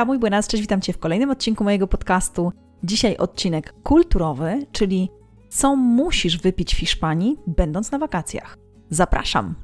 Hola, muy buenas, cześć, witam Cię w kolejnym odcinku mojego podcastu. Dzisiaj odcinek kulturowy, czyli co musisz wypić w Hiszpanii, będąc na wakacjach. Zapraszam!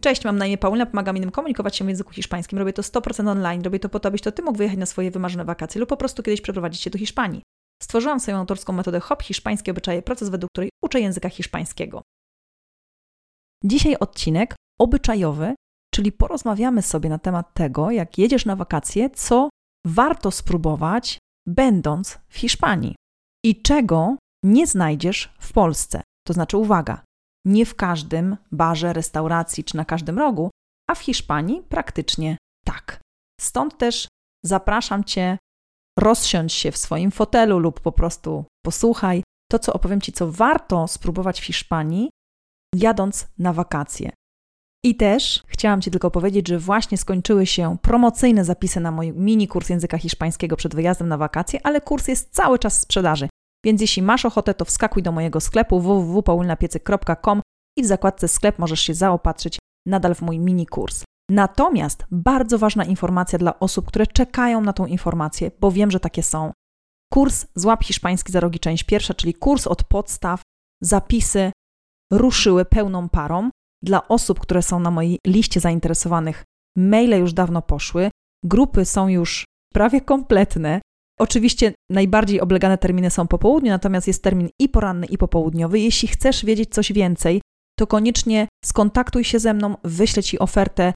Cześć, mam na imię Paulina, pomagam innym komunikować się w języku hiszpańskim. Robię to 100% online, robię to po to, abyś to Ty mógł wyjechać na swoje wymarzone wakacje lub po prostu kiedyś przeprowadzić się do Hiszpanii. Stworzyłam swoją autorską metodę HOP Hiszpańskie Obyczaje, proces według której uczę języka hiszpańskiego. Dzisiaj odcinek obyczajowy, czyli porozmawiamy sobie na temat tego, jak jedziesz na wakacje, co warto spróbować, będąc w Hiszpanii i czego nie znajdziesz w Polsce. To znaczy, uwaga, nie w każdym barze, restauracji czy na każdym rogu, a w Hiszpanii praktycznie tak. Stąd też zapraszam Cię, rozsiądź się w swoim fotelu lub po prostu posłuchaj to, co opowiem Ci, co warto spróbować w Hiszpanii, jadąc na wakacje. I też chciałam Ci tylko powiedzieć, że właśnie skończyły się promocyjne zapisy na mój mini kurs języka hiszpańskiego przed wyjazdem na wakacje, ale kurs jest cały czas w sprzedaży. Więc jeśli masz ochotę, to wskakuj do mojego sklepu www.paulinapiece.com i w zakładce sklep możesz się zaopatrzyć nadal w mój mini kurs. Natomiast bardzo ważna informacja dla osób, które czekają na tą informację, bo wiem, że takie są. Kurs Złap Hiszpański za rogi, część pierwsza, czyli kurs od podstaw, zapisy ruszyły pełną parą. Dla osób, które są na mojej liście zainteresowanych, maile już dawno poszły, grupy są już prawie kompletne. Oczywiście najbardziej oblegane terminy są po południu, natomiast jest termin i poranny, i popołudniowy. Jeśli chcesz wiedzieć coś więcej, to koniecznie skontaktuj się ze mną, wyślę Ci ofertę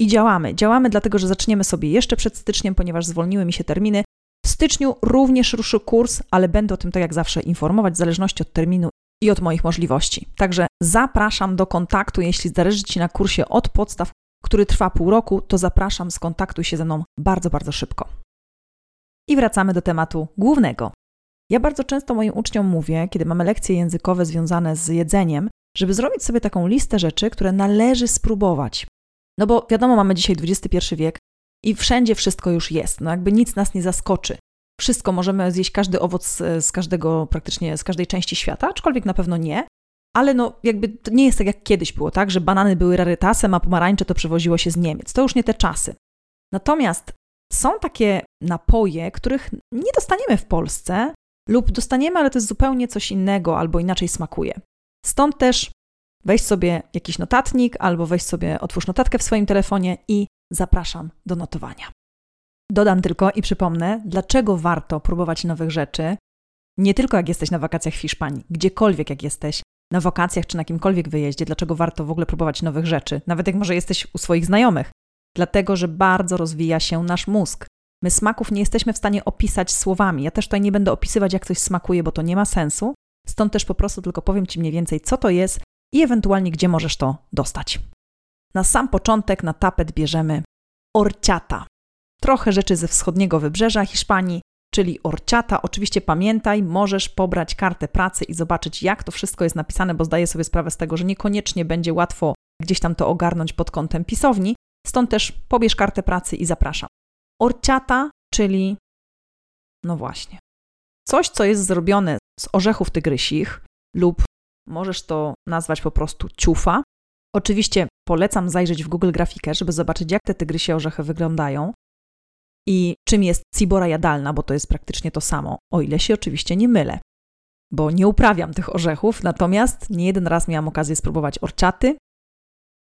i działamy. Działamy dlatego, że zaczniemy sobie jeszcze przed styczniem, ponieważ zwolniły mi się terminy. W styczniu również ruszy kurs, ale będę o tym tak jak zawsze informować w zależności od terminu i od moich możliwości. Także zapraszam do kontaktu, jeśli zależy Ci na kursie od podstaw, który trwa pół roku, to zapraszam, skontaktuj się ze mną bardzo, bardzo szybko. I wracamy do tematu głównego. Ja bardzo często moim uczniom mówię, kiedy mamy lekcje językowe związane z jedzeniem, żeby zrobić sobie taką listę rzeczy, które należy spróbować. No bo wiadomo, mamy dzisiaj XXI wiek i wszędzie wszystko już jest. No jakby nic nas nie zaskoczy. Wszystko możemy zjeść, każdy owoc z każdego, praktycznie z każdej części świata, aczkolwiek na pewno nie. Ale no jakby to nie jest tak jak kiedyś było, tak? Że banany były rarytasem, a pomarańcze to przywoziło się z Niemiec. To już nie te czasy. Natomiast są takie napoje, których nie dostaniemy w Polsce, lub dostaniemy, ale to jest zupełnie coś innego albo inaczej smakuje. Stąd też weź sobie jakiś notatnik albo weź sobie, otwórz notatkę w swoim telefonie i zapraszam do notowania. Dodam tylko i przypomnę, dlaczego warto próbować nowych rzeczy, nie tylko jak jesteś na wakacjach w Hiszpanii, gdziekolwiek jak jesteś, na wakacjach czy na jakimkolwiek wyjeździe, dlaczego warto w ogóle próbować nowych rzeczy, nawet jak może jesteś u swoich znajomych. Dlatego, że bardzo rozwija się nasz mózg. My smaków nie jesteśmy w stanie opisać słowami. Ja też tutaj nie będę opisywać, jak coś smakuje, bo to nie ma sensu. Stąd też po prostu tylko powiem Ci mniej więcej, co to jest i ewentualnie gdzie możesz to dostać. Na sam początek na tapet bierzemy orciata. Trochę rzeczy ze wschodniego wybrzeża Hiszpanii, czyli orciata. Oczywiście pamiętaj, możesz pobrać kartę pracy i zobaczyć, jak to wszystko jest napisane, bo zdaję sobie sprawę z tego, że niekoniecznie będzie łatwo gdzieś tam to ogarnąć pod kątem pisowni. Stąd też pobierz kartę pracy i zapraszam. Orciata, czyli no właśnie, coś, co jest zrobione z orzechów tygrysich lub możesz to nazwać po prostu ciufa. Oczywiście polecam zajrzeć w Google Grafikę, żeby zobaczyć, jak te tygrysie orzechy wyglądają i czym jest cibora jadalna, bo to jest praktycznie to samo, o ile się oczywiście nie mylę. Bo nie uprawiam tych orzechów, natomiast nie jeden raz miałam okazję spróbować orczaty.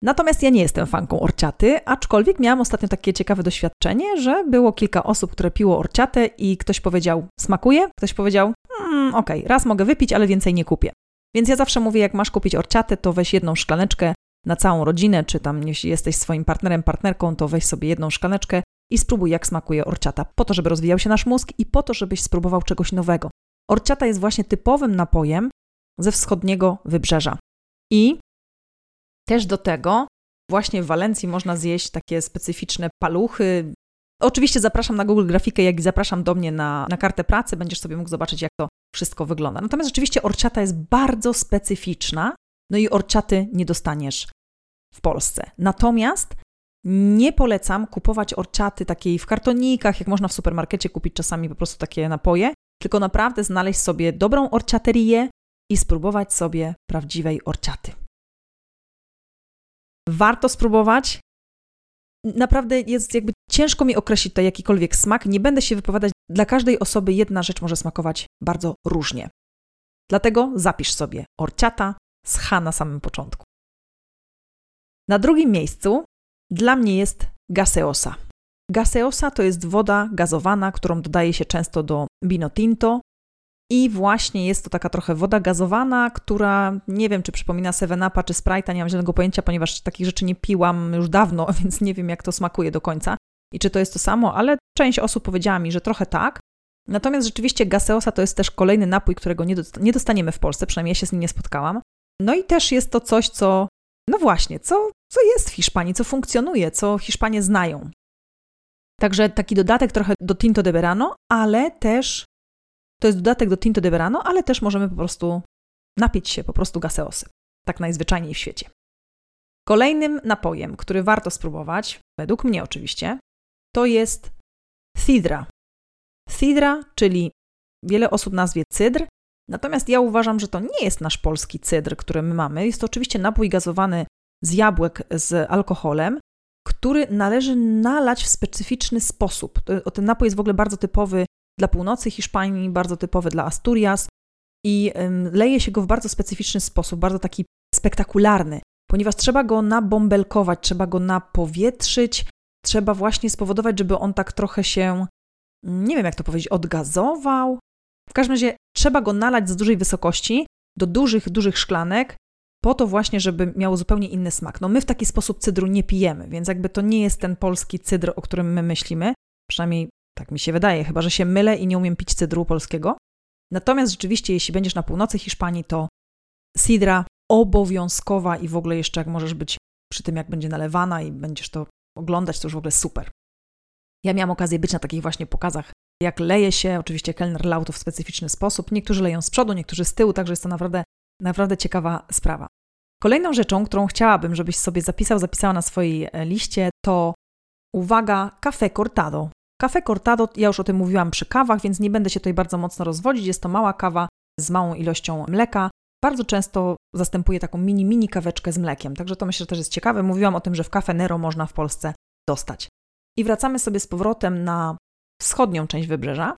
Natomiast ja nie jestem fanką orciaty, aczkolwiek miałam ostatnio takie ciekawe doświadczenie, że było kilka osób, które piło orciatę i ktoś powiedział, smakuje? Ktoś powiedział, mm, okej, okay, raz mogę wypić, ale więcej nie kupię. Więc ja zawsze mówię, jak masz kupić orciatę, to weź jedną szklaneczkę na całą rodzinę, czy tam jeśli jesteś swoim partnerem, partnerką, to weź sobie jedną szklaneczkę i spróbuj, jak smakuje orciata, po to, żeby rozwijał się nasz mózg i po to, żebyś spróbował czegoś nowego. Orciata jest właśnie typowym napojem ze wschodniego wybrzeża. I też do tego właśnie w Walencji można zjeść takie specyficzne paluchy. Oczywiście zapraszam na Google Grafikę, jak i zapraszam do mnie na, na kartę pracy, będziesz sobie mógł zobaczyć, jak to wszystko wygląda. Natomiast rzeczywiście orciata jest bardzo specyficzna, no i orciaty nie dostaniesz w Polsce. Natomiast nie polecam kupować orciaty takiej w kartonikach, jak można w supermarkecie kupić czasami po prostu takie napoje, tylko naprawdę znaleźć sobie dobrą orciaterię i spróbować sobie prawdziwej orciaty. Warto spróbować. Naprawdę jest jakby ciężko mi określić to jakikolwiek smak. Nie będę się wypowiadać. Dla każdej osoby jedna rzecz może smakować bardzo różnie. Dlatego zapisz sobie orciata z H na samym początku. Na drugim miejscu dla mnie jest gaseosa. Gaseosa to jest woda gazowana, którą dodaje się często do vino tinto. I właśnie jest to taka trochę woda gazowana, która nie wiem, czy przypomina Seven Upa czy Sprite'a, nie mam żadnego pojęcia, ponieważ takich rzeczy nie piłam już dawno, więc nie wiem, jak to smakuje do końca i czy to jest to samo, ale część osób powiedziała mi, że trochę tak. Natomiast rzeczywiście gaseosa to jest też kolejny napój, którego nie dostaniemy w Polsce, przynajmniej ja się z nim nie spotkałam. No i też jest to coś, co, no właśnie, co, co jest w Hiszpanii, co funkcjonuje, co Hiszpanie znają. Także taki dodatek trochę do Tinto de Verano, ale też to jest dodatek do Tinto de Verano, ale też możemy po prostu napić się po prostu gaseosy. Tak najzwyczajniej w świecie. Kolejnym napojem, który warto spróbować, według mnie oczywiście, to jest cidra. Cidra, czyli wiele osób nazwie cydr, natomiast ja uważam, że to nie jest nasz polski cydr, który my mamy. Jest to oczywiście napój gazowany z jabłek z alkoholem, który należy nalać w specyficzny sposób. Ten napój jest w ogóle bardzo typowy dla północy Hiszpanii, bardzo typowy dla Asturias i leje się go w bardzo specyficzny sposób, bardzo taki spektakularny, ponieważ trzeba go nabąbelkować, trzeba go napowietrzyć, trzeba właśnie spowodować, żeby on tak trochę się, nie wiem jak to powiedzieć, odgazował. W każdym razie trzeba go nalać z dużej wysokości do dużych, dużych szklanek, po to właśnie, żeby miał zupełnie inny smak. No my w taki sposób cydru nie pijemy, więc jakby to nie jest ten polski cydr, o którym my myślimy. Przynajmniej tak mi się wydaje, chyba że się mylę i nie umiem pić cydru polskiego. Natomiast rzeczywiście, jeśli będziesz na północy Hiszpanii, to sidra obowiązkowa i w ogóle jeszcze jak możesz być przy tym, jak będzie nalewana i będziesz to oglądać, to już w ogóle super. Ja miałam okazję być na takich właśnie pokazach, jak leje się, oczywiście kelner lał to w specyficzny sposób. Niektórzy leją z przodu, niektórzy z tyłu, także jest to naprawdę, naprawdę ciekawa sprawa. Kolejną rzeczą, którą chciałabym, żebyś sobie zapisał, zapisała na swojej e, liście, to uwaga, café cortado. Café cortado, ja już o tym mówiłam przy kawach, więc nie będę się tutaj bardzo mocno rozwodzić. Jest to mała kawa z małą ilością mleka. Bardzo często zastępuje taką mini, mini kaweczkę z mlekiem, także to myślę, że też jest ciekawe. Mówiłam o tym, że w Cafe Nero można w Polsce dostać. I wracamy sobie z powrotem na wschodnią część wybrzeża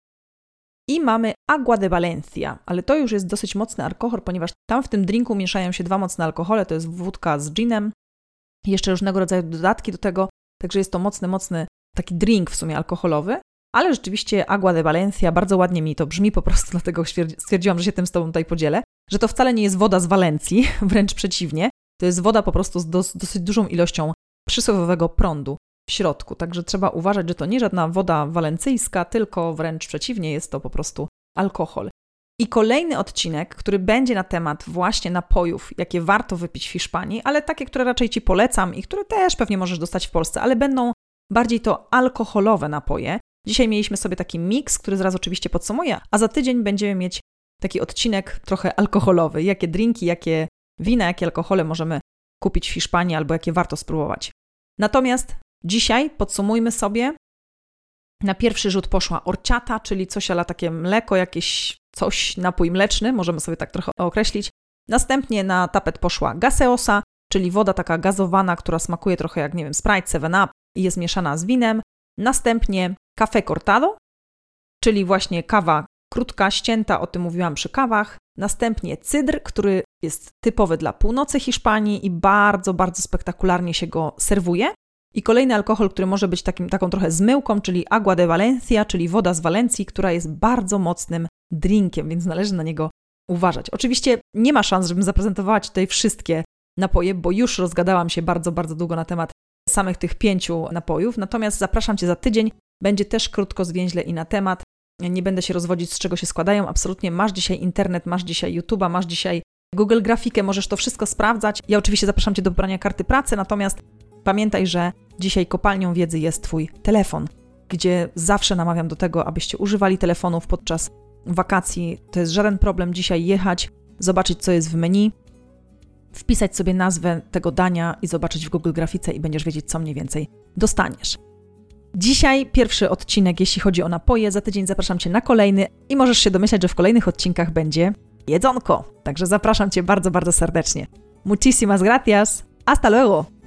i mamy Agua de Valencia, ale to już jest dosyć mocny alkohol, ponieważ tam w tym drinku mieszają się dwa mocne alkohole, to jest wódka z ginem, jeszcze różnego rodzaju dodatki do tego, także jest to mocny, mocny taki drink w sumie alkoholowy, ale rzeczywiście Agua de Valencia, bardzo ładnie mi to brzmi po prostu, dlatego stwierdziłam, że się tym z Tobą tutaj podzielę, że to wcale nie jest woda z Walencji, wręcz przeciwnie, to jest woda po prostu z dos dosyć dużą ilością przysłowiowego prądu w środku, także trzeba uważać, że to nie żadna woda walencyjska, tylko wręcz przeciwnie, jest to po prostu alkohol. I kolejny odcinek, który będzie na temat właśnie napojów, jakie warto wypić w Hiszpanii, ale takie, które raczej Ci polecam i które też pewnie możesz dostać w Polsce, ale będą bardziej to alkoholowe napoje. Dzisiaj mieliśmy sobie taki miks, który zaraz oczywiście podsumuję, a za tydzień będziemy mieć taki odcinek trochę alkoholowy. Jakie drinki, jakie wina, jakie alkohole możemy kupić w Hiszpanii albo jakie warto spróbować. Natomiast dzisiaj podsumujmy sobie. Na pierwszy rzut poszła orciata, czyli coś ale takie mleko, jakieś coś, napój mleczny, możemy sobie tak trochę określić. Następnie na tapet poszła gaseosa, czyli woda taka gazowana, która smakuje trochę jak, nie wiem, Sprite, 7-Up i jest mieszana z winem. Następnie café cortado, czyli właśnie kawa krótka, ścięta, o tym mówiłam przy kawach. Następnie cydr, który jest typowy dla północy Hiszpanii i bardzo, bardzo spektakularnie się go serwuje. I kolejny alkohol, który może być takim, taką trochę zmyłką, czyli agua de Valencia, czyli woda z Walencji, która jest bardzo mocnym drinkiem, więc należy na niego uważać. Oczywiście nie ma szans, żebym zaprezentowała Ci tutaj wszystkie napoje, bo już rozgadałam się bardzo, bardzo długo na temat samych tych pięciu napojów. Natomiast zapraszam Cię za tydzień. Będzie też krótko, zwięźle i na temat. Nie będę się rozwodzić, z czego się składają. Absolutnie masz dzisiaj internet, masz dzisiaj YouTube'a, masz dzisiaj Google Grafikę, możesz to wszystko sprawdzać. Ja oczywiście zapraszam Cię do pobrania karty pracy, natomiast pamiętaj, że dzisiaj kopalnią wiedzy jest Twój telefon, gdzie zawsze namawiam do tego, abyście używali telefonów podczas wakacji. To jest żaden problem dzisiaj jechać, zobaczyć, co jest w menu, wpisać sobie nazwę tego dania i zobaczyć w Google Grafice i będziesz wiedzieć, co mniej więcej dostaniesz. Dzisiaj pierwszy odcinek, jeśli chodzi o napoje. Za tydzień zapraszam Cię na kolejny i możesz się domyślać, że w kolejnych odcinkach będzie jedzonko. Także zapraszam Cię bardzo, bardzo serdecznie. Muchísimas gracias. Hasta luego.